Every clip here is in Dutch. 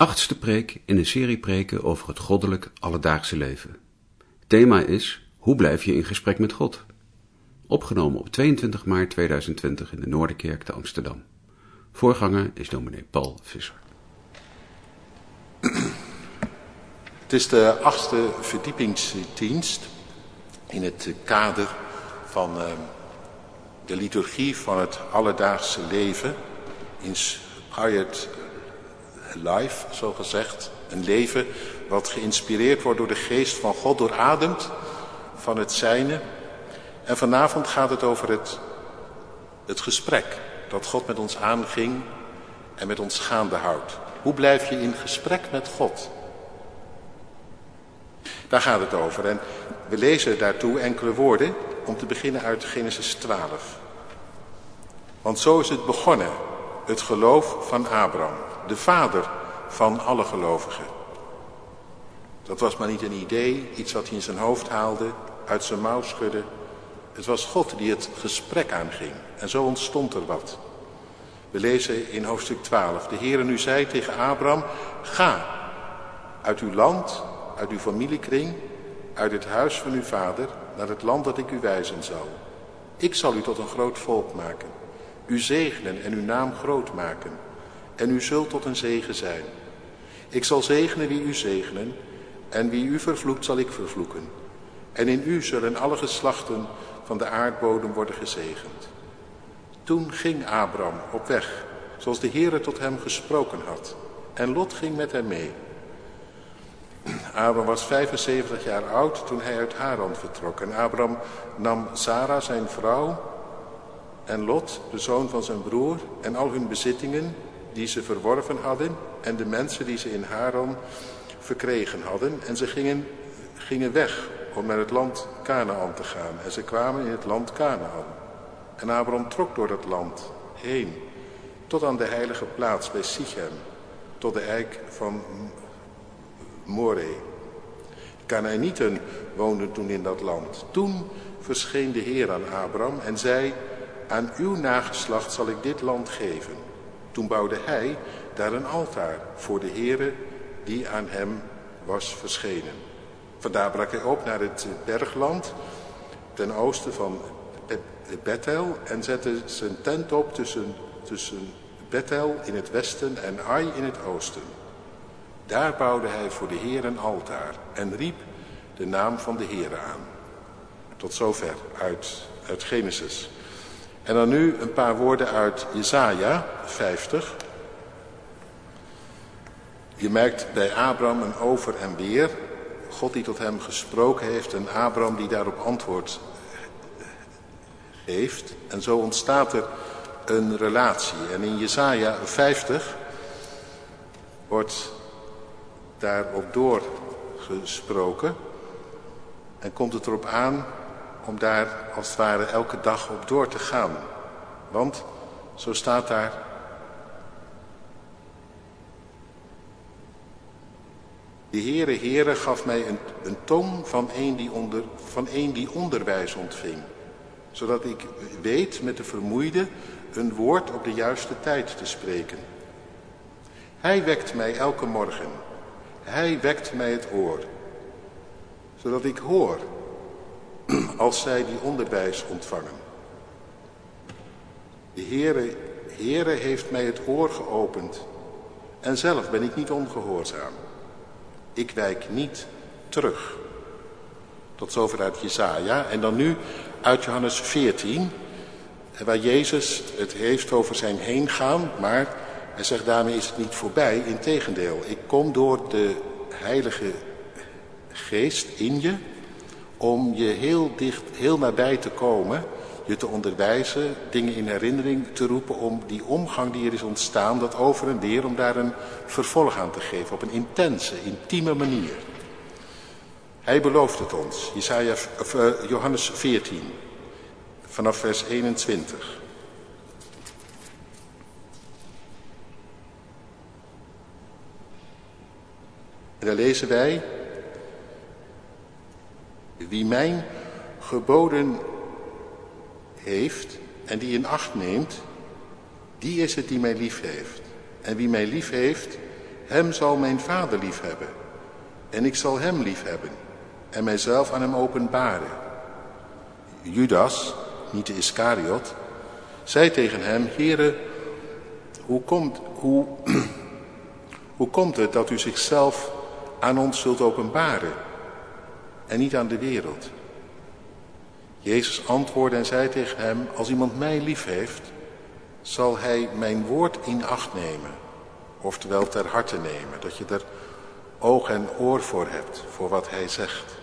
Achtste preek in een serie preken over het goddelijk alledaagse leven. Thema is Hoe blijf je in gesprek met God? Opgenomen op 22 maart 2020 in de Noorderkerk te Amsterdam. Voorganger is dominee Paul Visser. Het is de achtste verdiepingsdienst in het kader van uh, de liturgie van het alledaagse leven. Inspired life, zo gezegd. Een leven wat geïnspireerd wordt door de geest van God, doorademd van het zijne. En vanavond gaat het over het, het gesprek dat God met ons aanging en met ons gaande houdt. Hoe blijf je in gesprek met God? Daar gaat het over. En we lezen daartoe enkele woorden om te beginnen uit Genesis 12. Want zo is het begonnen, het geloof van Abraham, de vader van alle gelovigen. Dat was maar niet een idee, iets wat hij in zijn hoofd haalde, uit zijn mouw schudde. Het was God die het gesprek aanging. En zo ontstond er wat. We lezen in hoofdstuk 12. De Heere nu zei tegen Abraham, ga uit uw land, uit uw familiekring, uit het huis van uw vader, naar het land dat ik u wijzen zal. Ik zal u tot een groot volk maken, u zegenen en uw naam groot maken. En u zult tot een zegen zijn. Ik zal zegenen wie u zegenen, en wie u vervloekt zal ik vervloeken. En in u zullen alle geslachten van de aardbodem worden gezegend. Toen ging Abraham op weg, zoals de Heere tot hem gesproken had. En Lot ging met hem mee. Abraham was 75 jaar oud toen hij uit Haran vertrok. En Abraham nam Sarah zijn vrouw en Lot, de zoon van zijn broer, en al hun bezittingen die ze verworven hadden en de mensen die ze in Haran verkregen hadden. En ze gingen, gingen weg om naar het land Canaan te gaan. En ze kwamen in het land Canaan. En Abraham trok door dat land heen, tot aan de heilige plaats bij Sichem, tot de eik van Moreh. Canaanieten woonden toen in dat land. Toen verscheen de Heer aan Abraham en zei, aan uw nageslacht zal ik dit land geven. Toen bouwde hij daar een altaar voor de Heere die aan hem was verschenen. Vandaar brak hij op naar het bergland ten oosten van Bethel en zette zijn tent op tussen, tussen Bethel in het westen en Ai in het oosten. Daar bouwde hij voor de Heer een altaar en riep de naam van de Heer aan. Tot zover uit, uit Genesis. En dan nu een paar woorden uit Jesaja 50. Je merkt bij Abraham een over en weer. God die tot hem gesproken heeft en Abraham die daarop antwoord heeft. En zo ontstaat er een relatie. En in Jesaja 50 wordt daarop doorgesproken. En komt het erop aan om daar als het ware elke dag op door te gaan. Want, zo staat daar, de Heere Heere gaf mij een, een tong van een, die onder, van een die onderwijs ontving, zodat ik weet met de vermoeide een woord op de juiste tijd te spreken. Hij wekt mij elke morgen, hij wekt mij het oor, zodat ik hoor als zij die onderwijs ontvangen. De Heere, heeft mij het oor geopend en zelf ben ik niet ongehoorzaam. Ik wijk niet terug. Tot zover uit Jesaja. En dan nu uit Johannes 14, waar Jezus het heeft over zijn heengaan, maar hij zegt daarmee is het niet voorbij. Integendeel, ik kom door de heilige geest in je om je heel dicht, heel nabij te komen, je te onderwijzen, dingen in herinnering te roepen om die omgang die er is ontstaan, dat over en weer, om daar een vervolg aan te geven op een intense, intieme manier. Hij belooft het ons, Jesaja, of, uh, Johannes 14, vanaf vers 21. En daar lezen wij, wie mijn geboden heeft en die in acht neemt, die is het die mij lief heeft. En wie mij lief heeft, hem zal mijn vader liefhebben. En ik zal hem liefhebben en mijzelf aan hem openbaren. Judas, niet de Iscariot, zei tegen hem, Heere, hoe komt, hoe, hoe komt het dat u zichzelf aan ons zult openbaren en niet aan de wereld? Jezus antwoordde en zei tegen hem, als iemand mij lief heeft, zal hij mijn woord in acht nemen. Oftewel ter harte nemen, dat je er oog en oor voor hebt, voor wat hij zegt.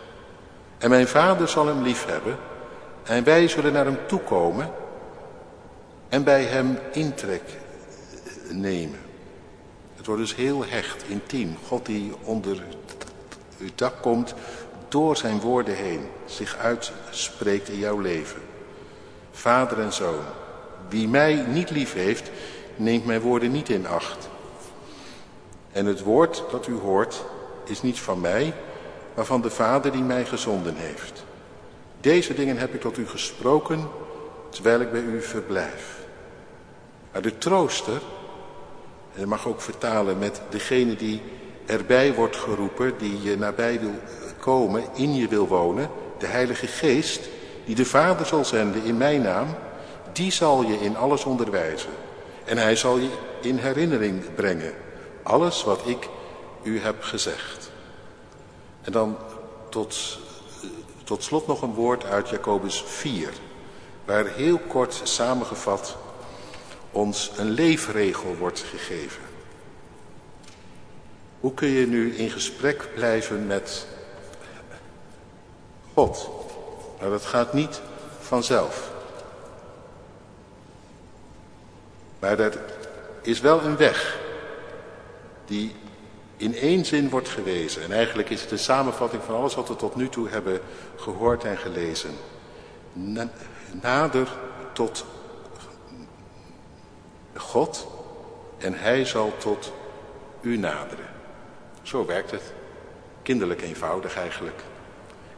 En mijn vader zal hem lief hebben en wij zullen naar hem toekomen en bij hem intrek nemen. Het wordt dus heel hecht, intiem. God die onder uw dak komt door zijn woorden heen zich uitspreekt in jouw leven. Vader en zoon, wie mij niet lief heeft, neemt mijn woorden niet in acht. En het woord dat u hoort is niet van mij, maar van de Vader die mij gezonden heeft. Deze dingen heb ik tot u gesproken, terwijl ik bij u verblijf. Maar de trooster, en mag ook vertalen met degene die erbij wordt geroepen, die je nabij wil komen, in je wil wonen, de Heilige Geest, die de Vader zal zenden in mijn naam, die zal je in alles onderwijzen. En hij zal je in herinnering brengen, alles wat ik u heb gezegd. En dan tot, tot slot nog een woord uit Jacobus 4, waar heel kort samengevat ons een leefregel wordt gegeven. Hoe kun je nu in gesprek blijven met God? Nou, dat gaat niet vanzelf. Maar er is wel een weg die in één zin wordt gewezen. En eigenlijk is het een samenvatting van alles wat we tot nu toe hebben gehoord en gelezen. Nader tot God en hij zal tot u naderen. Zo werkt het. Kinderlijk eenvoudig eigenlijk.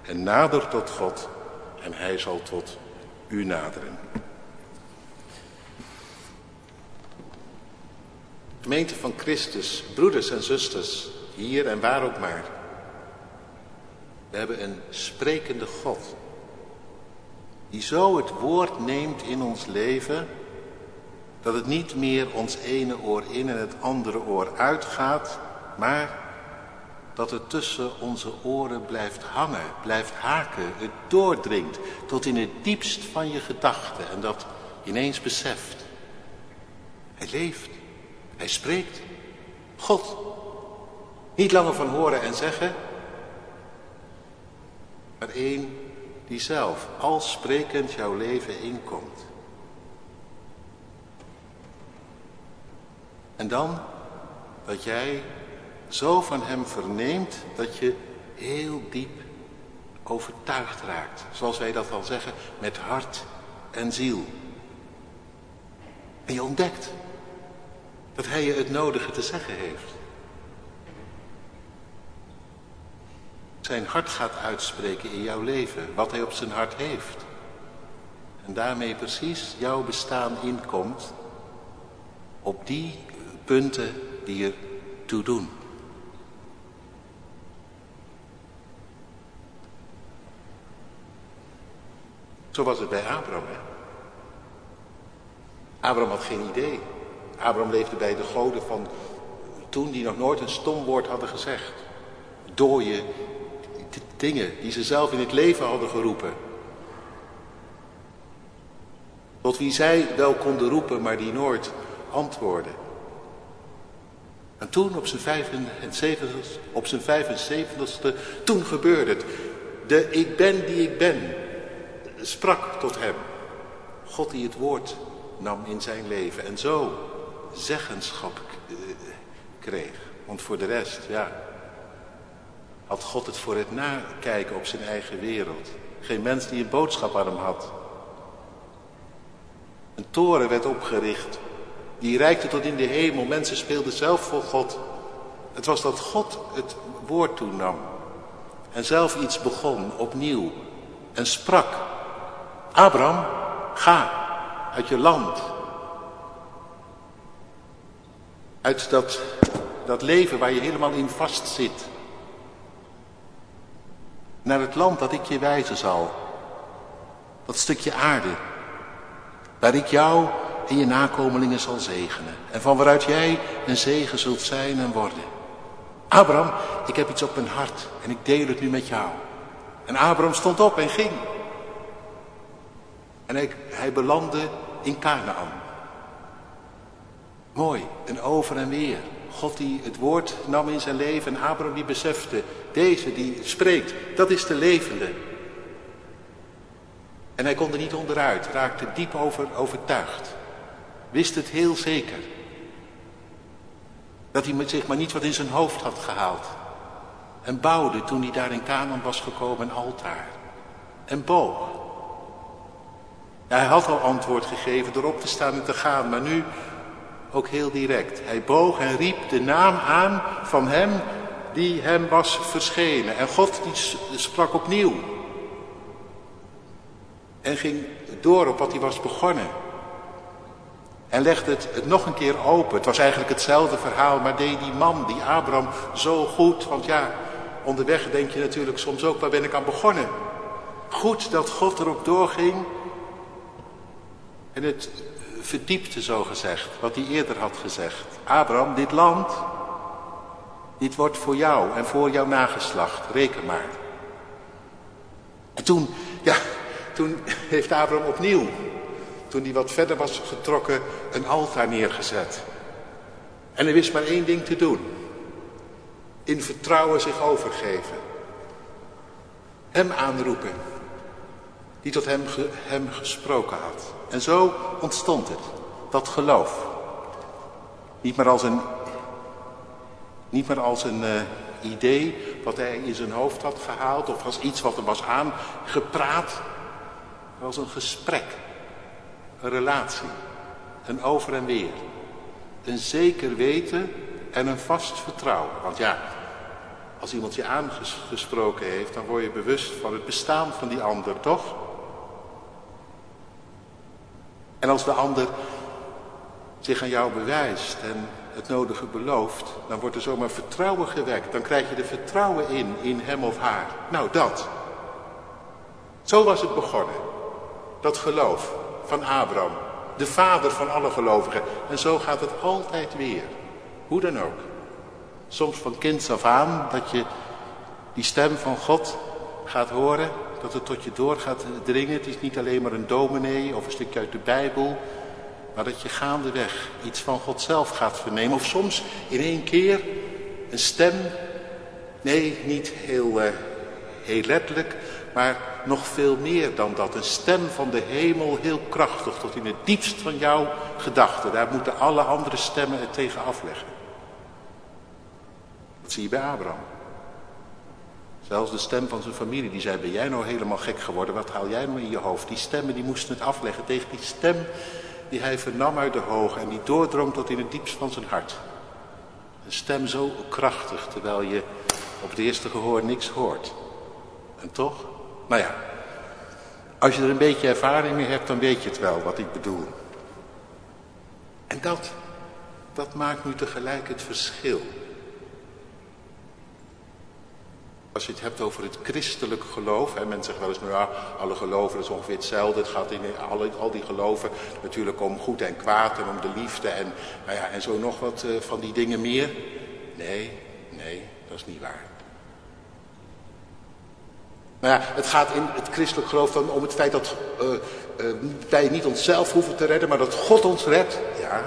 En nader tot God en hij zal tot u naderen. Gemeente van Christus, broeders en zusters, hier en waar ook maar. We hebben een sprekende God. Die zo het woord neemt in ons leven, dat het niet meer ons ene oor in en het andere oor uitgaat, maar dat het tussen onze oren blijft hangen, blijft haken, het doordringt tot in het diepst van je gedachten en dat ineens beseft. Hij leeft. Hij spreekt. God. Niet langer van horen en zeggen, maar één die zelf al sprekend jouw leven inkomt. En dan dat jij zo van hem verneemt dat je heel diep overtuigd raakt. Zoals wij dat al zeggen, met hart en ziel. En je ontdekt dat hij je het nodige te zeggen heeft. Zijn hart gaat uitspreken in jouw leven, wat hij op zijn hart heeft. En daarmee precies jouw bestaan inkomt op die punten die er toe doen. Zo was het bij Abraham. Hè? Abraham had geen idee. Abraham leefde bij de goden van toen die nog nooit een stom woord hadden gezegd. Dooie dingen die ze zelf in het leven hadden geroepen. Tot wie zij wel konden roepen, maar die nooit antwoorden. En toen op zijn 75 op zijn 75ste, toen gebeurde het. De ik ben die ik ben sprak tot hem. God die het woord nam in zijn leven en zo zeggenschap eh, kreeg. Want voor de rest, ja, had God het voor het nakijken op zijn eigen wereld. Geen mens die een boodschap aan hem had. Een toren werd opgericht. Die reikte tot in de hemel. Mensen speelden zelf voor God. Het was dat God het woord toenam. En zelf iets begon, opnieuw. En sprak. Abraham, ga uit je land. Uit dat dat leven waar je helemaal in vast zit. Naar het land dat ik je wijzen zal. Dat stukje aarde. Waar ik jou en je nakomelingen zal zegenen. En van waaruit jij een zegen zult zijn en worden. Abraham, ik heb iets op mijn hart en ik deel het nu met jou. En Abraham stond op en ging. En hij, belandde in Canaan. Mooi, en over en weer. God die het woord nam in zijn leven en Abraham die besefte, deze die spreekt, dat is de levende. En hij kon er niet onderuit, raakte diep over overtuigd. Wist het heel zeker. Dat hij zich maar niet wat in zijn hoofd had gehaald. En bouwde toen hij daar in Canaan was gekomen een altaar. En boog. Hij had al antwoord gegeven door op te staan en te gaan, maar nu ook heel direct. Hij boog en riep de naam aan van hem die hem was verschenen. En God sprak opnieuw. En ging door op wat hij was begonnen. En legde het, het nog een keer open. Het was eigenlijk hetzelfde verhaal, maar deed die man, die Abraham, zo goed. Want ja, onderweg denk je natuurlijk soms ook, waar ben ik aan begonnen? Goed dat God erop doorging en het verdiepte zo gezegd, wat hij eerder had gezegd. Abraham, dit land, dit wordt voor jou en voor jouw nageslacht, reken maar. En toen, ja, toen heeft Abraham opnieuw, toen hij wat verder was getrokken, een altaar neergezet. En er wist maar één ding te doen. In vertrouwen zich overgeven. Hem aanroepen. Die tot hem, hem gesproken had. En zo ontstond het, dat geloof. Niet meer als een, niet meer als een uh, idee wat hij in zijn hoofd had gehaald of als iets wat er was aangepraat, maar als een gesprek, een relatie, een over en weer. Een zeker weten en een vast vertrouwen. Want ja, als iemand je aangesproken heeft, dan word je bewust van het bestaan van die ander, toch? En als de ander zich aan jou bewijst en het nodige belooft, dan wordt er zomaar vertrouwen gewekt. Dan krijg je er vertrouwen in, in hem of haar. Nou, dat. Zo was het begonnen. Dat geloof van Abraham, de vader van alle gelovigen. En zo gaat het altijd weer. Hoe dan ook. Soms van kinds af aan, dat je die stem van God gaat horen dat het tot je door gaat dringen. Het is niet alleen maar een dominee of een stukje uit de Bijbel. Maar dat je gaandeweg iets van God zelf gaat vernemen. Of soms in één keer een stem. Nee, niet heel, uh, heel letterlijk. Maar nog veel meer dan dat. Een stem van de hemel, heel krachtig. Tot in het diepst van jouw gedachten. Daar moeten alle andere stemmen het tegen afleggen. Dat zie je bij Abraham. Zelfs de stem van zijn familie, die zei, ben jij nou helemaal gek geworden? Wat haal jij nou in je hoofd? Die stemmen, die moesten het afleggen tegen die stem die hij vernam uit de hoge en die doordrong tot in het diepst van zijn hart. Een stem zo krachtig, terwijl je op het eerste gehoor niks hoort. En toch? Nou ja, als je er een beetje ervaring mee hebt, dan weet je het wel wat ik bedoel. En dat, dat maakt nu tegelijk het verschil. Als je het hebt over het christelijk geloof. Hè, mensen zeggen wel eens, nou ja, alle geloven is ongeveer hetzelfde. Het gaat in alle, al die geloven natuurlijk om goed en kwaad en om de liefde en, nou ja, en zo nog wat uh, van die dingen meer. Nee, nee, dat is niet waar. Maar ja, het gaat in het christelijk geloof om het feit dat uh, uh, wij niet onszelf hoeven te redden, maar dat God ons redt. Ja,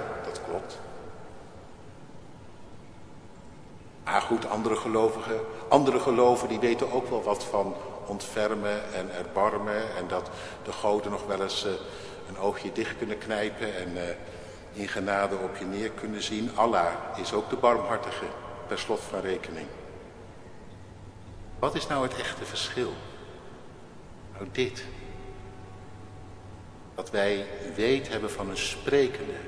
Maar goed, andere gelovigen, andere geloven die weten ook wel wat van ontfermen en erbarmen. En dat de goden nog wel eens uh, een oogje dicht kunnen knijpen en uh, in genade op je neer kunnen zien. Allah is ook de barmhartige, per slot van rekening. Wat is nou het echte verschil? Nou dit. Dat wij weet hebben van een sprekende.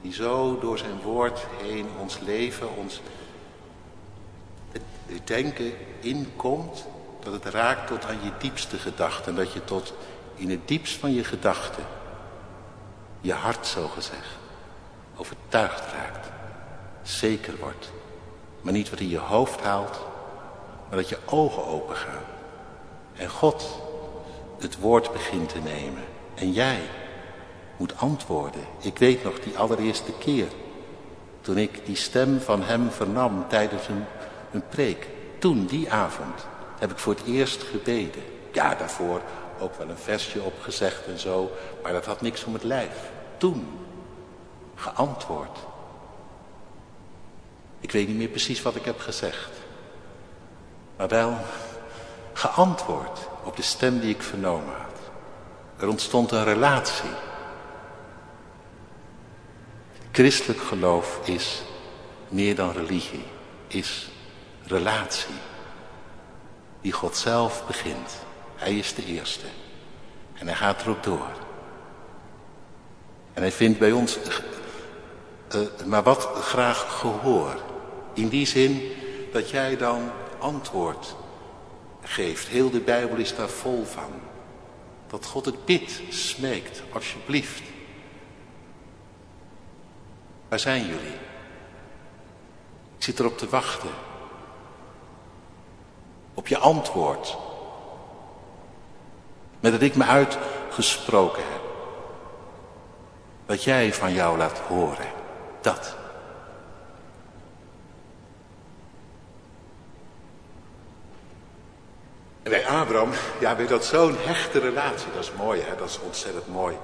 Die zo door zijn woord heen ons leven, ons het denken inkomt, dat het raakt tot aan je diepste gedachten. Dat je tot in het diepst van je gedachten, je hart zo gezegd, overtuigd raakt. zeker wordt. Maar niet wat in je hoofd haalt, maar dat je ogen open gaan. En God het woord begint te nemen. En jij moet antwoorden. Ik weet nog die allereerste keer. Toen ik die stem van hem vernam tijdens een, een preek. Toen, die avond, heb ik voor het eerst gebeden. Ja, daarvoor ook wel een versje opgezegd en zo. Maar dat had niks om het lijf. Toen, geantwoord. Ik weet niet meer precies wat ik heb gezegd. Maar wel geantwoord op de stem die ik vernomen had. Er ontstond een relatie. Christelijk geloof is meer dan religie, is relatie. Die God zelf begint. Hij is de eerste. En hij gaat erop door. En hij vindt bij ons uh, maar wat graag gehoor. In die zin dat jij dan antwoord geeft. Heel de Bijbel is daar vol van. Dat God het bidt, smeekt, alsjeblieft. Waar zijn jullie? Ik zit erop te wachten. Op je antwoord. Met dat ik me uitgesproken heb. Wat jij van jou laat horen. Dat. En bij Abraham, ja, weer dat zo'n hechte relatie. Dat is mooi, hè? dat is ontzettend mooi.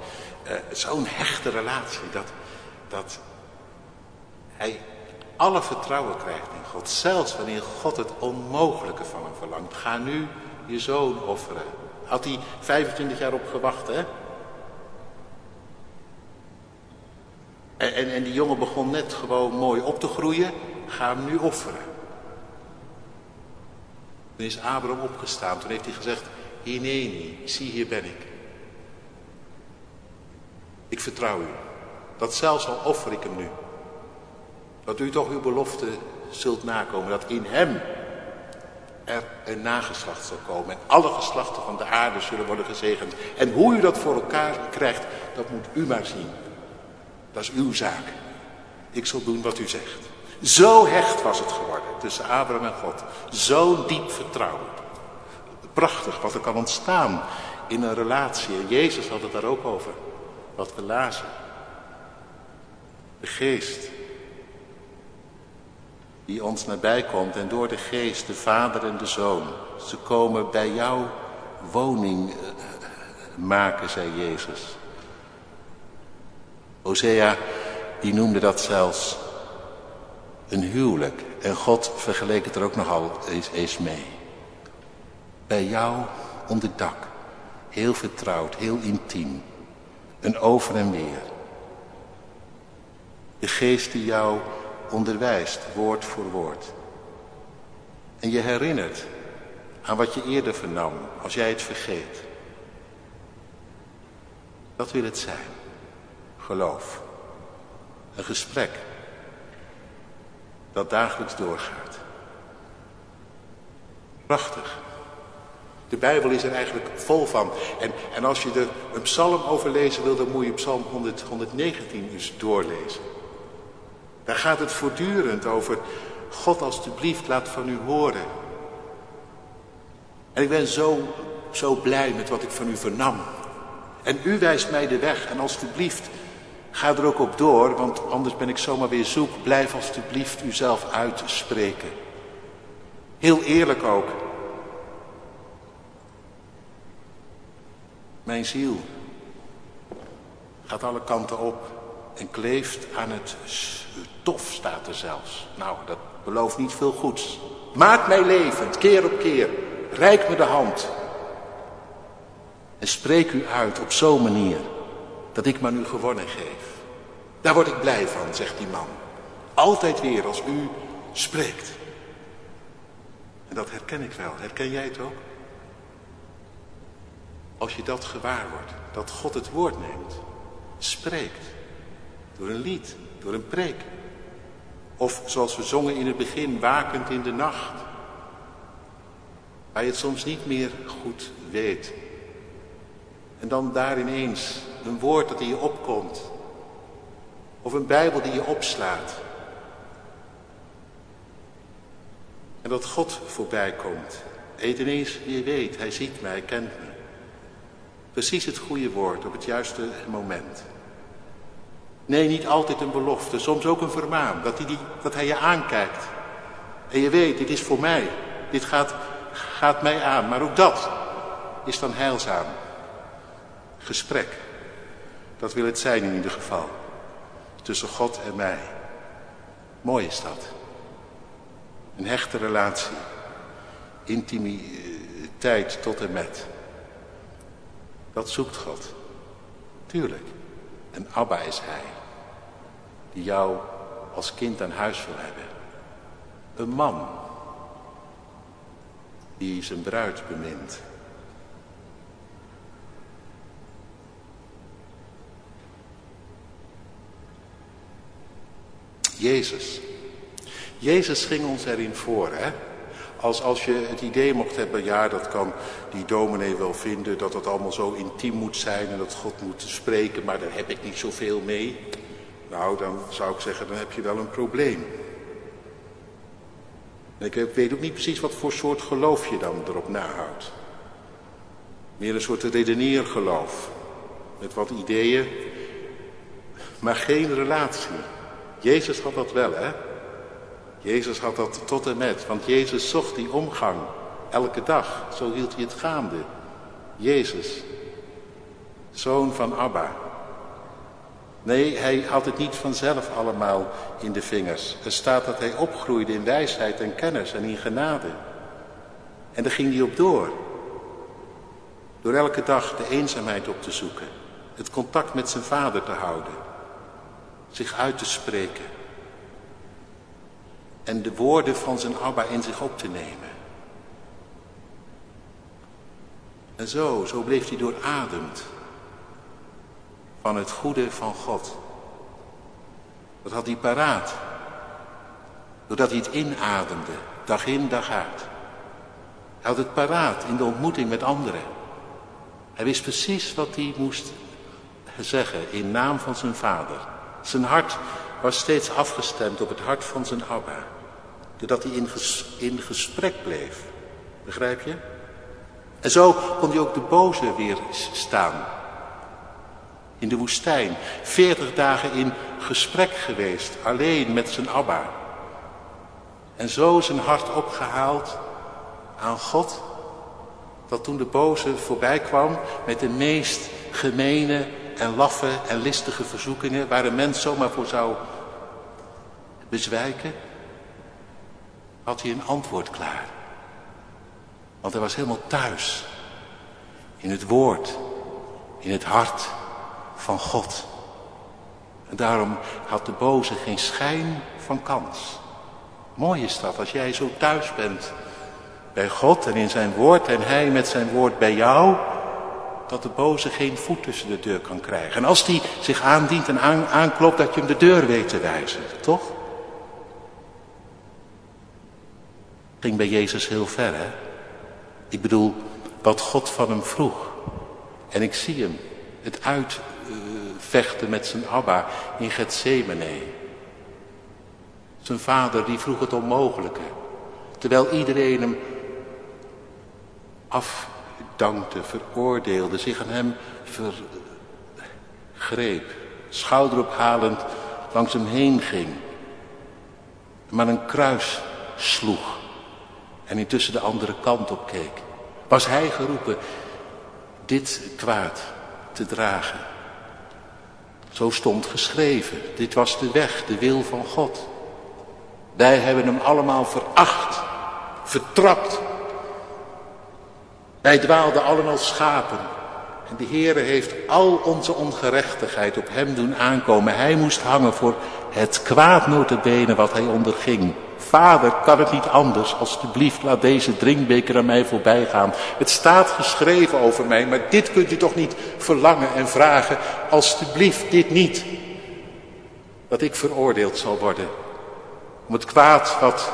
Uh, zo'n hechte relatie, dat, dat hij alle vertrouwen krijgt in God. Zelfs wanneer God het onmogelijke van hem verlangt. Ga nu je zoon offeren. Had hij 25 jaar op gewacht, hè? En, en, die jongen begon net gewoon mooi op te groeien. Ga hem nu offeren. Toen is Abraham opgestaan. Toen heeft hij gezegd, Hineni, zie hier ben ik. Ik vertrouw u. Dat zelfs al offer ik hem nu. Dat u toch uw belofte zult nakomen. Dat in hem er een nageslacht zal komen. En alle geslachten van de aarde zullen worden gezegend. En hoe u dat voor elkaar krijgt, dat moet u maar zien. Dat is uw zaak. Ik zal doen wat u zegt. Zo hecht was het geworden tussen Abraham en God. Zo diep vertrouwen. Prachtig wat er kan ontstaan in een relatie. En Jezus had het daar ook over. Wat we lazen. De geest die ons nabij komt en door de geest, de vader en de zoon. Ze komen bij jouw woning eh, maken, zei Jezus. Hosea, die noemde dat zelfs een huwelijk. En God vergeleek het er ook nogal eens, mee. Bij jou onder dak. Heel vertrouwd, heel intiem. Een over en weer. De geest die jou onderwijst, woord voor woord. En je herinnert aan wat je eerder vernam, als jij het vergeet. Dat wil het zijn. Geloof. Een gesprek dat dagelijks doorgaat. Prachtig. De Bijbel is er eigenlijk vol van. En, en als je er een psalm over lezen wil, dan moet je psalm 100, 119 eens doorlezen. Daar gaat het voortdurend over. God alstublieft laat van u horen. En ik ben zo, zo blij met wat ik van u vernam. En u wijst mij de weg. En alstublieft, ga er ook op door. Want anders ben ik zomaar weer zoek. Blijf alstublieft uzelf uitspreken. Heel eerlijk ook. Mijn ziel gaat alle kanten op en kleeft aan het tof, staat er zelfs. Nou, dat belooft niet veel goeds. Maak mij levend, keer op keer. Rijk me de hand. En spreek u uit op zo'n manier dat ik maar nu gewonnen geef. Daar word ik blij van, zegt die man. Altijd weer als u spreekt. En dat herken ik wel. Herken jij het ook? Als je dat gewaar wordt, dat God het woord neemt, spreekt. Door een lied, door een preek. Of zoals we zongen in het begin, wakend in de nacht. Waar je het soms niet meer goed weet. En dan daar ineens een woord dat in je opkomt. Of een Bijbel die je opslaat. En dat God voorbij komt. Edenees, je weet, hij ziet mij, hij kent me. Precies het goede woord op het juiste moment. Nee, niet altijd een belofte, soms ook een vermaan. Dat hij, die, dat hij je aankijkt. En je weet, dit is voor mij. Dit gaat, gaat mij aan. Maar ook dat is dan heilzaam. Gesprek. Dat wil het zijn in ieder geval. Tussen God en mij. Mooi is dat. Een hechte relatie. Intimiteit tot en met. Dat zoekt God. Tuurlijk. En Abba is hij. Die jou als kind aan huis wil hebben. Een man. Die zijn bruid bemint. Jezus. Jezus ging ons erin voor, hè? Als, als je het idee mocht hebben, ja, dat kan die dominee wel vinden, dat het allemaal zo intiem moet zijn en dat God moet spreken, maar daar heb ik niet zoveel mee. Nou, dan zou ik zeggen, dan heb je wel een probleem. Ik weet ook niet precies wat voor soort geloof je dan erop nahoudt. Meer een soort redeneergeloof. Met wat ideeën, maar geen relatie. Jezus had dat wel, hè? Jezus had dat tot en met, want Jezus zocht die omgang elke dag. Zo hield hij het gaande. Jezus, zoon van Abba. Nee, hij had het niet vanzelf allemaal in de vingers. Er staat dat hij opgroeide in wijsheid en kennis en in genade. En daar ging hij op door. Door elke dag de eenzaamheid op te zoeken. Het contact met zijn vader te houden. Zich uit te spreken en de woorden van zijn Abba in zich op te nemen. En zo, zo bleef hij doorademd van het goede van God. Dat had hij paraat. Doordat hij het inademde, dag in, dag uit. Hij had het paraat in de ontmoeting met anderen. Hij wist precies wat hij moest zeggen in naam van zijn vader. Zijn hart was steeds afgestemd op het hart van zijn Abba. Doordat hij in, gesprek bleef. Begrijp je? En zo kon hij ook de boze weer staan. In de woestijn. Veertig dagen in gesprek geweest. Alleen met zijn Abba. En zo zijn hart opgehaald aan God. Dat toen de boze voorbij kwam met de meest gemene en laffe en listige verzoekingen. Waar een mens zomaar voor zou bezwijken had hij een antwoord klaar. Want hij was helemaal thuis. In het woord. In het hart van God. En daarom had de boze geen schijn van kans. Mooi is dat als jij zo thuis bent bij God en in zijn woord en hij met zijn woord bij jou, dat de boze geen voet tussen de deur kan krijgen. En als die zich aandient en aanklopt, dat je hem de deur weet te wijzen, toch? ging bij Jezus heel ver, hè? Ik bedoel, wat God van hem vroeg. En ik zie hem het uitvechten met zijn Abba in Gethsemane. Zijn vader die vroeg het onmogelijke. Terwijl iedereen hem afdankte, veroordeelde, zich aan hem vergreep. Schouderophalend langs hem heen ging. Maar een kruis sloeg en intussen de andere kant op keek, was hij geroepen dit kwaad te dragen. Zo stond geschreven, dit was de weg, de wil van God. Wij hebben hem allemaal veracht, vertrapt. Wij dwaalden allemaal schapen. En de Heere heeft al onze ongerechtigheid op hem doen aankomen. Hij moest hangen voor het kwaad wat hij onderging. Vader, kan het niet anders? Alsjeblieft, laat deze drinkbeker aan mij voorbij gaan. Het staat geschreven over mij, maar dit kunt u toch niet verlangen en vragen? Alsjeblieft, dit niet. Dat ik veroordeeld zal worden. Om het kwaad wat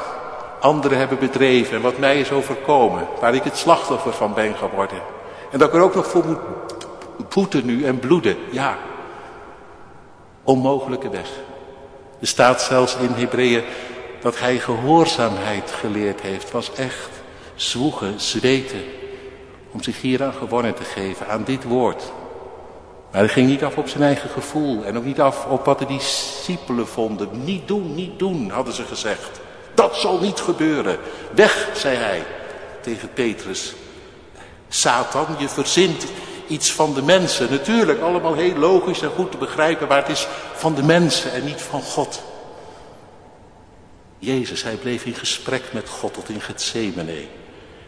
anderen hebben bedreven en wat mij is overkomen. Waar ik het slachtoffer van ben geworden. En dat ik er ook nog voor moet boeten nu en bloeden. Ja, onmogelijke weg. Er staat zelfs in Hebreeën dat hij gehoorzaamheid geleerd heeft, was echt zwoegen, zweten, om zich hieraan gewonnen te geven, aan dit woord. Maar hij ging niet af op zijn eigen gevoel en ook niet af op wat de discipelen vonden. Niet doen, niet doen, hadden ze gezegd. Dat zal niet gebeuren. Weg, zei hij tegen Petrus. Satan, je verzint iets van de mensen. Natuurlijk, allemaal heel logisch en goed te begrijpen, maar het is van de mensen en niet van God. Jezus, hij bleef in gesprek met God tot in Gethsemane.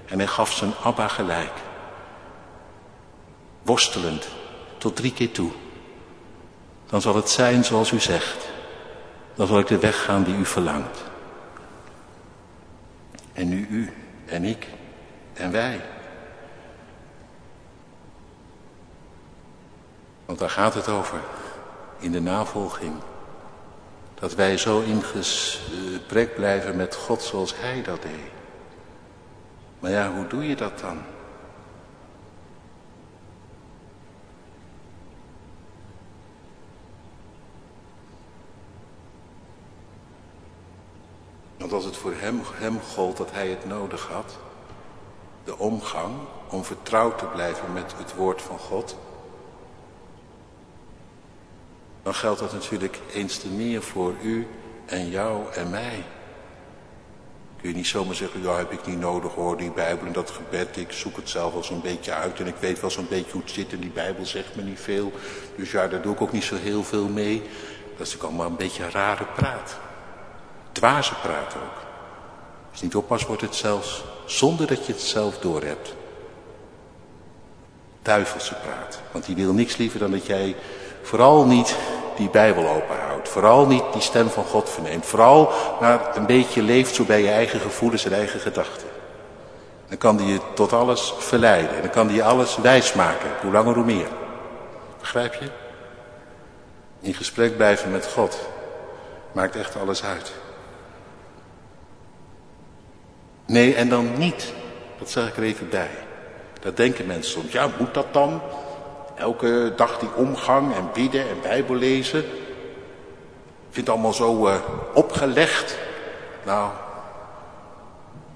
En hij gaf zijn Abba gelijk. Worstelend, tot drie keer toe. Dan zal het zijn zoals u zegt. Dan zal ik de weg gaan die u verlangt. En nu u en ik en wij. Want daar gaat het over in de navolging. Dat wij zo in gesprek blijven met God zoals Hij dat deed. Maar ja, hoe doe je dat dan? Want als het voor hem, hem gold dat hij het nodig had, de omgang om vertrouwd te blijven met het woord van God, dan geldt dat natuurlijk eens te meer voor u en jou en mij. Kun je niet zomaar zeggen, ja heb ik niet nodig hoor, die Bijbel en dat gebed, ik zoek het zelf wel zo'n beetje uit en ik weet wel zo'n beetje hoe het zit en die Bijbel zegt me niet veel. Dus ja, daar doe ik ook niet zo heel veel mee. Dat is natuurlijk allemaal een beetje rare praat. Dwaze praat ook. Als je niet oppast wordt het zelfs, zonder dat je het zelf doorhebt. Duivelse praat. Want die wil niks liever dan dat jij vooral niet die Bijbel openhoudt. Vooral niet die stem van God verneemt. Vooral maar een beetje leeft zo bij je eigen gevoelens en eigen gedachten. Dan kan die je tot alles verleiden. En dan kan die je alles wijsmaken. Hoe langer hoe meer. Begrijp je? In gesprek blijven met God maakt echt alles uit. Nee, en dan niet. Dat zeg ik er even bij. Dat denken mensen soms. Ja, moet dat dan? Elke dag die omgang en bidden en bijbel lezen. Ik vind het allemaal zo uh, opgelegd. Nou,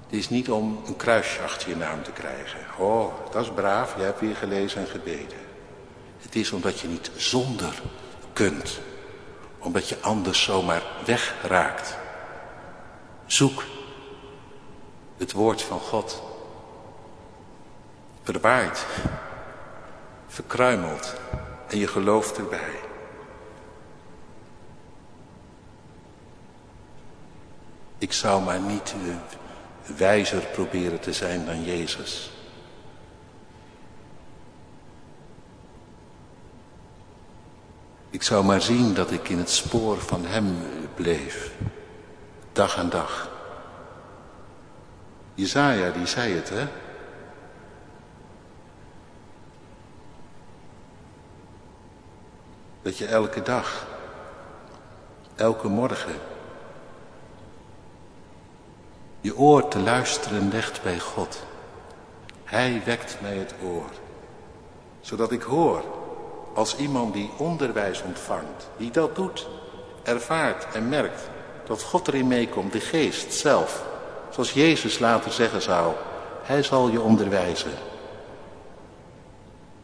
het is niet om een kruisje achter je naam te krijgen. Oh, dat is braaf, je hebt weer gelezen en gebeden. Het is omdat je niet zonder kunt. Omdat je anders zomaar wegraakt. Zoek het woord van God. Verwaait verkruimeld en je gelooft erbij. Ik zou maar niet wijzer proberen te zijn dan Jezus. Ik zou maar zien dat ik in het spoor van Hem bleef, dag aan dag. Jezaja die zei het, hè? Dat je elke dag, elke morgen, je oor te luisteren legt bij God. Hij wekt mij het oor, zodat ik hoor als iemand die onderwijs ontvangt, die dat doet, ervaart en merkt dat God erin meekomt, de geest zelf, zoals Jezus later zeggen zou, hij zal je onderwijzen.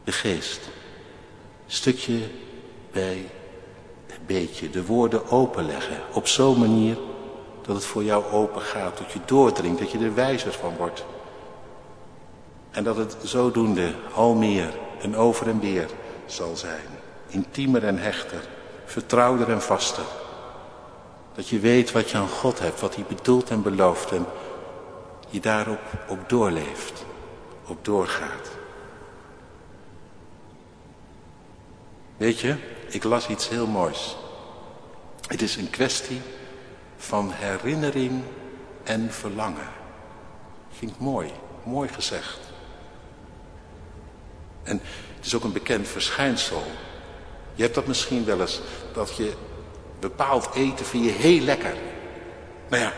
De geest, stukje bij een beetje de woorden openleggen. Op zo'n manier dat het voor jou open gaat, dat je doordringt, dat je er wijzer van wordt. En dat het zodoende al meer en over en weer zal zijn. Intiemer en hechter, vertrouwder en vaster. Dat je weet wat je aan God hebt, wat hij bedoelt en belooft en je daarop op doorleeft, op doorgaat. Weet je, ik las iets heel moois. Het is een kwestie van herinnering en verlangen. Vind ik mooi, mooi gezegd. En het is ook een bekend verschijnsel. Je hebt dat misschien wel eens, dat je bepaald eten vind je heel lekker. Nou ja,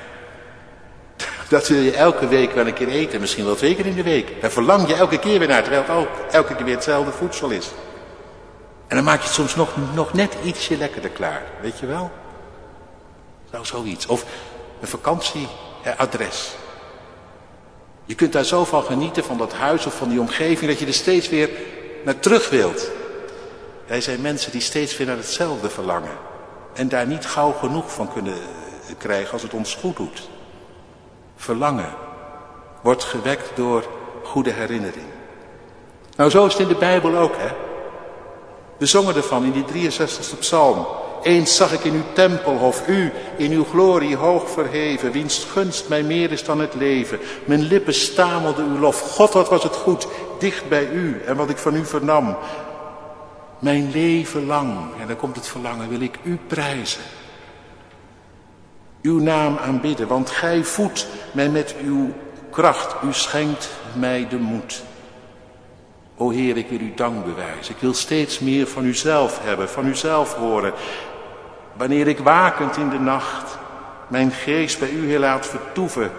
dat wil je elke week wel een keer eten, misschien wel twee keer in de week. Daar verlang je elke keer weer naar, terwijl het ook elke keer weer hetzelfde voedsel is. En dan maak je het soms nog, nog net ietsje lekkerder klaar, weet je wel? Nou, zoiets. Of, een vakantieadres. Je kunt daar zo van genieten van dat huis of van die omgeving dat je er steeds weer naar terug wilt. Wij zijn mensen die steeds weer naar hetzelfde verlangen. En daar niet gauw genoeg van kunnen krijgen als het ons goed doet. Verlangen wordt gewekt door goede herinnering. Nou, zo is het in de Bijbel ook, hè. We zongen ervan in die 63ste psalm. Eens zag ik in uw tempelhof, u in uw glorie hoog verheven, wiens gunst mij meer is dan het leven. Mijn lippen stamelden uw lof. God, wat was het goed, dicht bij u en wat ik van u vernam. Mijn leven lang, en dan komt het verlangen, wil ik u prijzen. Uw naam aanbidden, want gij voedt mij met uw kracht. U schenkt mij de moed. O Heer, ik wil u dank bewijzen. Ik wil steeds meer van uzelf hebben, van uzelf horen. Wanneer ik wakend in de nacht mijn geest bij u heel laat vertoeven,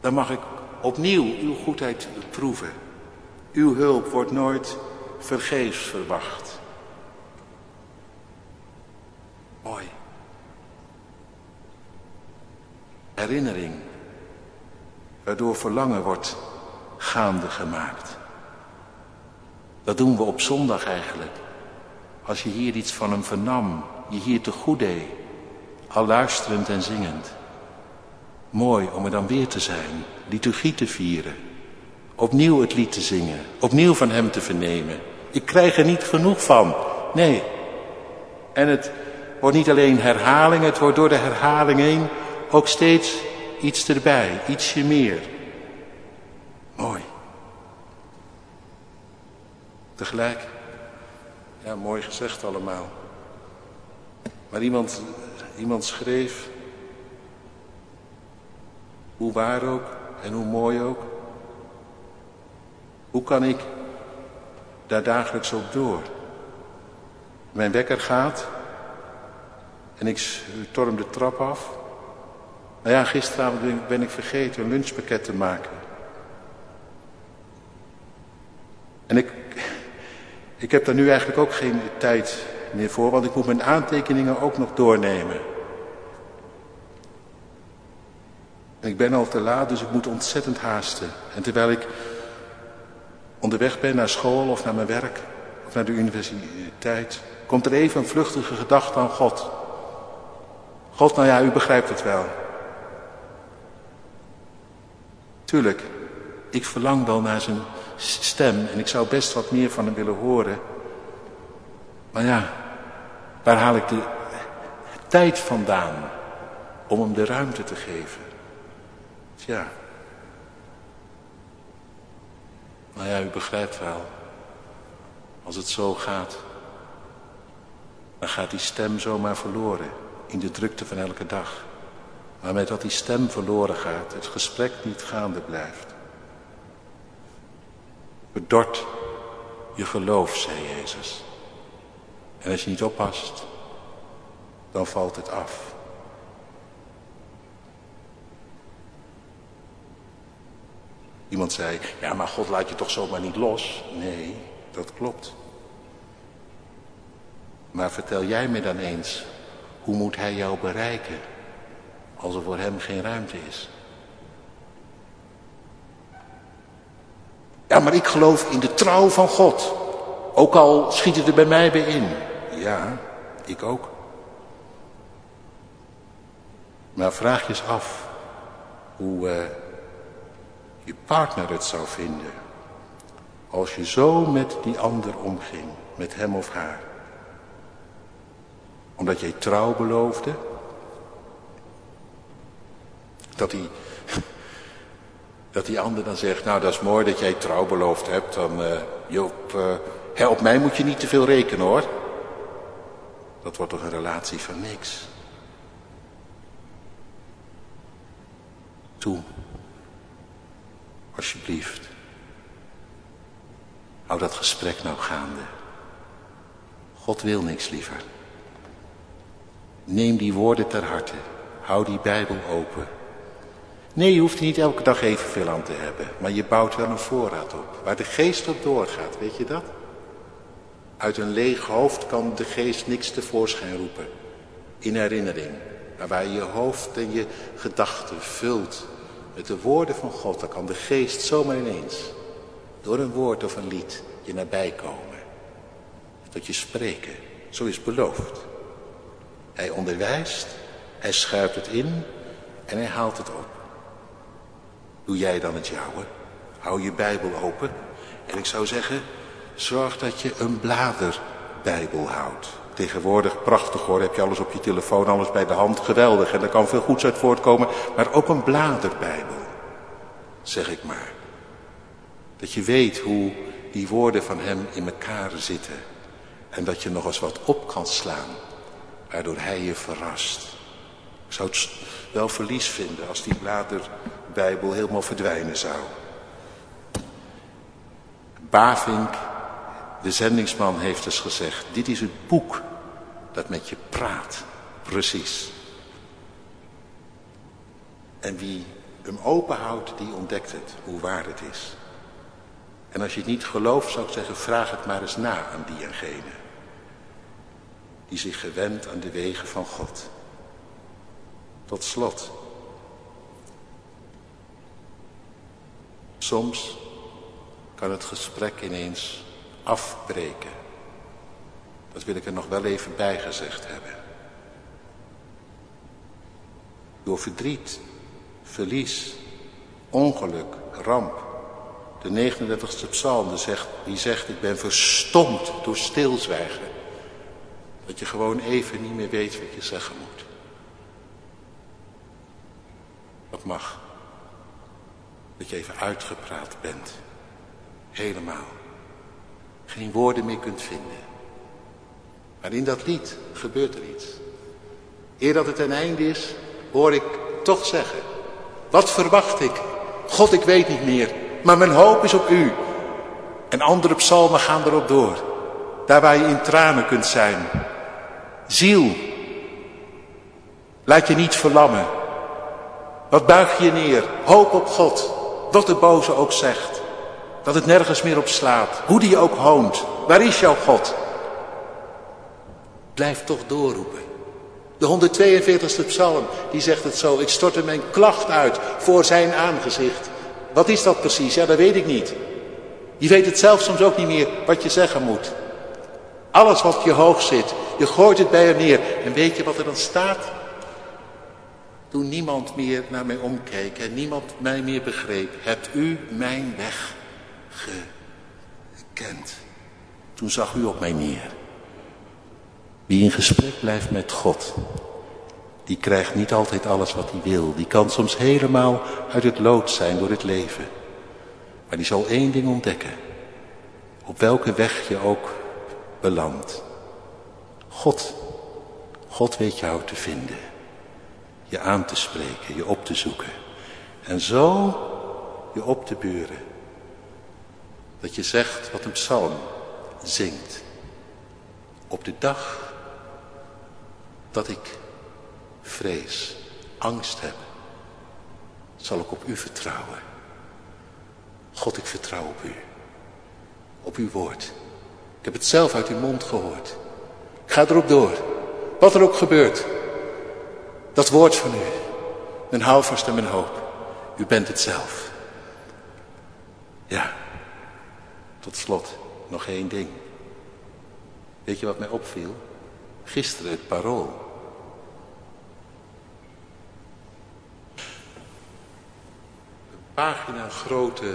dan mag ik opnieuw uw goedheid proeven. Uw hulp wordt nooit vergeefs verwacht. Mooi. Herinnering, waardoor verlangen wordt gaande gemaakt. Dat doen we op zondag eigenlijk. Als je hier iets van hem vernam, je hier te goed deed, al luisterend en zingend. Mooi om er dan weer te zijn, liturgie te vieren, opnieuw het lied te zingen, opnieuw van hem te vernemen. Ik krijg er niet genoeg van, nee. En het wordt niet alleen herhaling, het wordt door de herhaling heen ook steeds iets erbij, ietsje meer. Mooi. Tegelijk, ja, mooi gezegd allemaal. Maar iemand, iemand schreef, hoe waar ook en hoe mooi ook, hoe kan ik daar dagelijks op door? Mijn wekker gaat en ik torm de trap af. Nou ja, gisteravond ben ik vergeten een lunchpakket te maken. En ik, ik heb daar nu eigenlijk ook geen tijd meer voor, want ik moet mijn aantekeningen ook nog doornemen. En ik ben al te laat, dus ik moet ontzettend haasten. En terwijl ik onderweg ben naar school of naar mijn werk of naar de universiteit, komt er even een vluchtige gedachte aan God. God, nou ja, u begrijpt het wel. Tuurlijk, ik verlang wel naar zijn stem en ik zou best wat meer van hem willen horen. Maar ja, waar haal ik de tijd vandaan om hem de ruimte te geven? Tja. Nou ja, u begrijpt wel. Als het zo gaat, dan gaat die stem zomaar verloren in de drukte van elke dag. Maar met dat die stem verloren gaat, het gesprek niet gaande blijft. Bedort je geloof, zei Jezus. En als je niet oppast, dan valt het af. Iemand zei, ja maar God laat je toch zomaar niet los? Nee, dat klopt. Maar vertel jij me dan eens, hoe moet hij jou bereiken als er voor hem geen ruimte is? Ja, maar ik geloof in de trouw van God. Ook al schiet het er bij mij bij in. Ja, ik ook. Maar vraag je eens af hoe uh, je partner het zou vinden. Als je zo met die ander omging, met hem of haar. Omdat jij trouw beloofde. Dat hij dat die ander dan zegt, nou dat is mooi dat jij trouw beloofd hebt. Dan, uh, op mij moet je niet te veel rekenen hoor. Dat wordt toch een relatie van niks. Toe, alsjeblieft. Hou dat gesprek nou gaande. God wil niks liever. Neem die woorden ter harte. Hou die Bijbel open. Nee, je hoeft er niet elke dag evenveel aan te hebben. Maar je bouwt wel een voorraad op. Waar de geest op doorgaat, weet je dat? Uit een leeg hoofd kan de geest niks tevoorschijn roepen. In herinnering. waar je je hoofd en je gedachten vult met de woorden van God, dan kan de geest zomaar ineens, door een woord of een lied, je nabij komen. Tot je spreken. Zo is beloofd. Hij onderwijst, hij schuift het in en hij haalt het op. Doe jij dan het jouwe? Hou je Bijbel open. En ik zou zeggen, zorg dat je een bladerbijbel houdt. Tegenwoordig prachtig hoor, heb je alles op je telefoon, alles bij de hand, geweldig. En er kan veel goeds uit voortkomen, maar ook een bladerbijbel, zeg ik maar. Dat je weet hoe die woorden van hem in elkaar zitten. En dat je nog eens wat op kan slaan, waardoor hij je verrast. Ik zou het wel verlies vinden als die bladerbijbel helemaal verdwijnen zou. Bavink, de zendingsman, heeft dus gezegd, dit is het boek dat met je praat. Precies. En wie hem openhoudt, die ontdekt het, hoe waar het is. En als je het niet gelooft, zou ik zeggen, vraag het maar eens na aan die en gene. Die zich gewend aan de wegen van God. Tot slot. Soms kan het gesprek ineens afbreken. Dat wil ik er nog wel even bij gezegd hebben. Door verdriet, verlies, ongeluk, ramp. De 39ste psalm die zegt, ik ben verstomd door stilzwijgen. Dat je gewoon even niet meer weet wat je zeggen moet. Dat mag. Dat je even uitgepraat bent. Helemaal. Geen woorden meer kunt vinden. Maar in dat lied gebeurt er iets. Eer dat het ten einde is, hoor ik toch zeggen. Wat verwacht ik? God, ik weet niet meer. Maar mijn hoop is op u. En andere psalmen gaan erop door. Daar waar je in tranen kunt zijn. Ziel, laat je niet verlammen. Wat buig je neer? Hoop op God. Wat de boze ook zegt. Dat het nergens meer op slaat. Hoe die ook hoont. Waar is jouw God? Blijf toch doorroepen. De 142e psalm, die zegt het zo. Ik stortte mijn klacht uit voor zijn aangezicht. Wat is dat precies? Ja, dat weet ik niet. Je weet het zelf soms ook niet meer wat je zeggen moet. Alles wat je hoog zit, je gooit het bij hem neer. En weet je wat er dan staat? Toen niemand meer naar mij omkeek en niemand mij meer begreep, hebt u mijn weg gekend. Toen zag u op mij neer. Wie in gesprek blijft met God, die krijgt niet altijd alles wat hij wil. Die kan soms helemaal uit het lood zijn door het leven. Maar die zal één ding ontdekken. Op welke weg je ook belandt. God, God weet jou te vinden. Je aan te spreken, je op te zoeken. En zo je op te buren. Dat je zegt wat een psalm zingt. Op de dag dat ik vrees, angst heb, zal ik op u vertrouwen. God, ik vertrouw op u. Op uw woord. Ik heb het zelf uit uw mond gehoord. Ik ga erop door. Wat er ook gebeurt. Dat woord van u. Mijn houvast en mijn hoop. U bent het zelf. Ja. Tot slot nog één ding. Weet je wat mij opviel? Gisteren het parool. Een pagina grote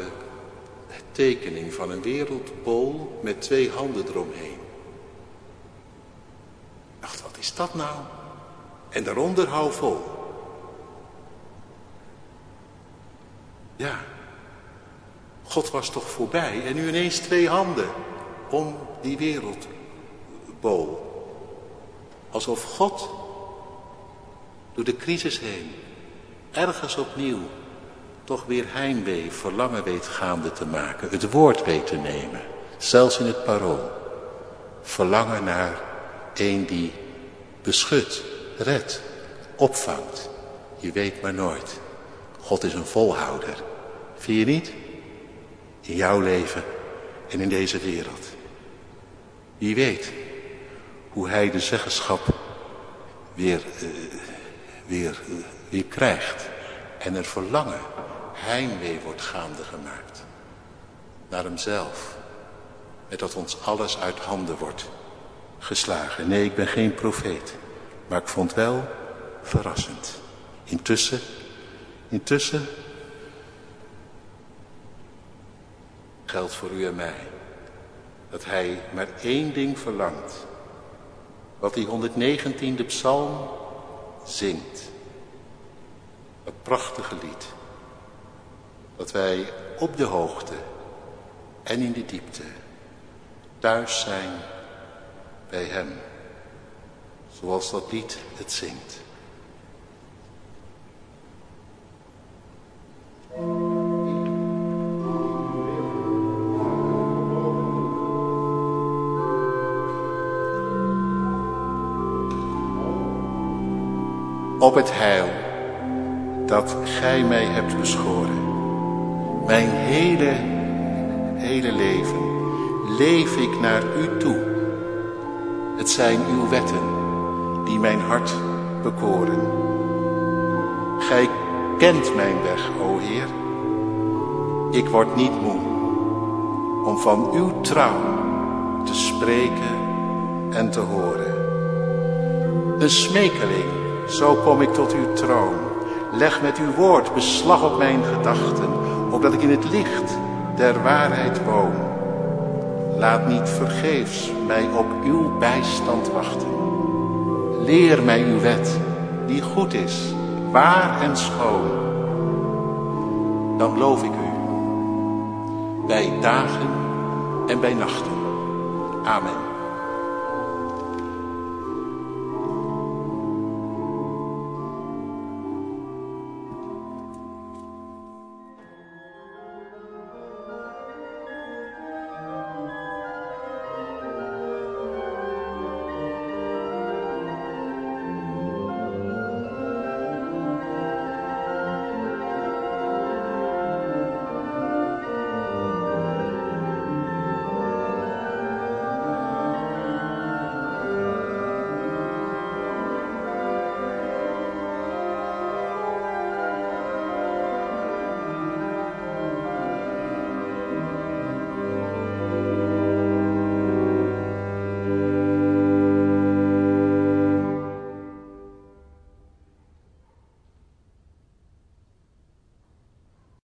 tekening van een wereldbol met twee handen eromheen. Dacht, wat is dat nou? En daaronder hou vol. Ja, God was toch voorbij en nu ineens twee handen om die wereldbol. Alsof God door de crisis heen ergens opnieuw toch weer heimwee, verlangen weet gaande te maken. Het woord weet te nemen. Zelfs in het parool. Verlangen naar een die beschut, redt, opvangt. Je weet maar nooit. God is een volhouder. Vind je niet? In jouw leven en in deze wereld. Wie weet hoe hij de zeggenschap weer uh, weer, weer krijgt. En er verlangen, heimwee wordt gaande gemaakt. Naar hemzelf. Met dat ons alles uit handen wordt geslagen. Nee, ik ben geen profeet. Maar ik vond wel verrassend. Intussen, intussen geldt voor u en mij dat hij maar één ding verlangt. Wat die 119e psalm zingt. Dat prachtige lied. Dat wij op de hoogte en in de diepte thuis zijn bij hem. Zoals dat lied het zingt. op het heil dat gij mij hebt beschoren. Mijn hele, hele leven leef ik naar u toe. Het zijn uw wetten die mijn hart bekoren. Gij kent mijn weg, o Heer. Ik word niet moe om van uw trouw te spreken en te horen. Een smekeling zo kom ik tot uw troon. Leg met uw woord beslag op mijn gedachten, opdat ik in het licht der waarheid woon. Laat niet vergeefs mij op uw bijstand wachten. Leer mij uw wet, die goed is, waar en schoon. Dan loof ik u, bij dagen en bij nachten. Amen.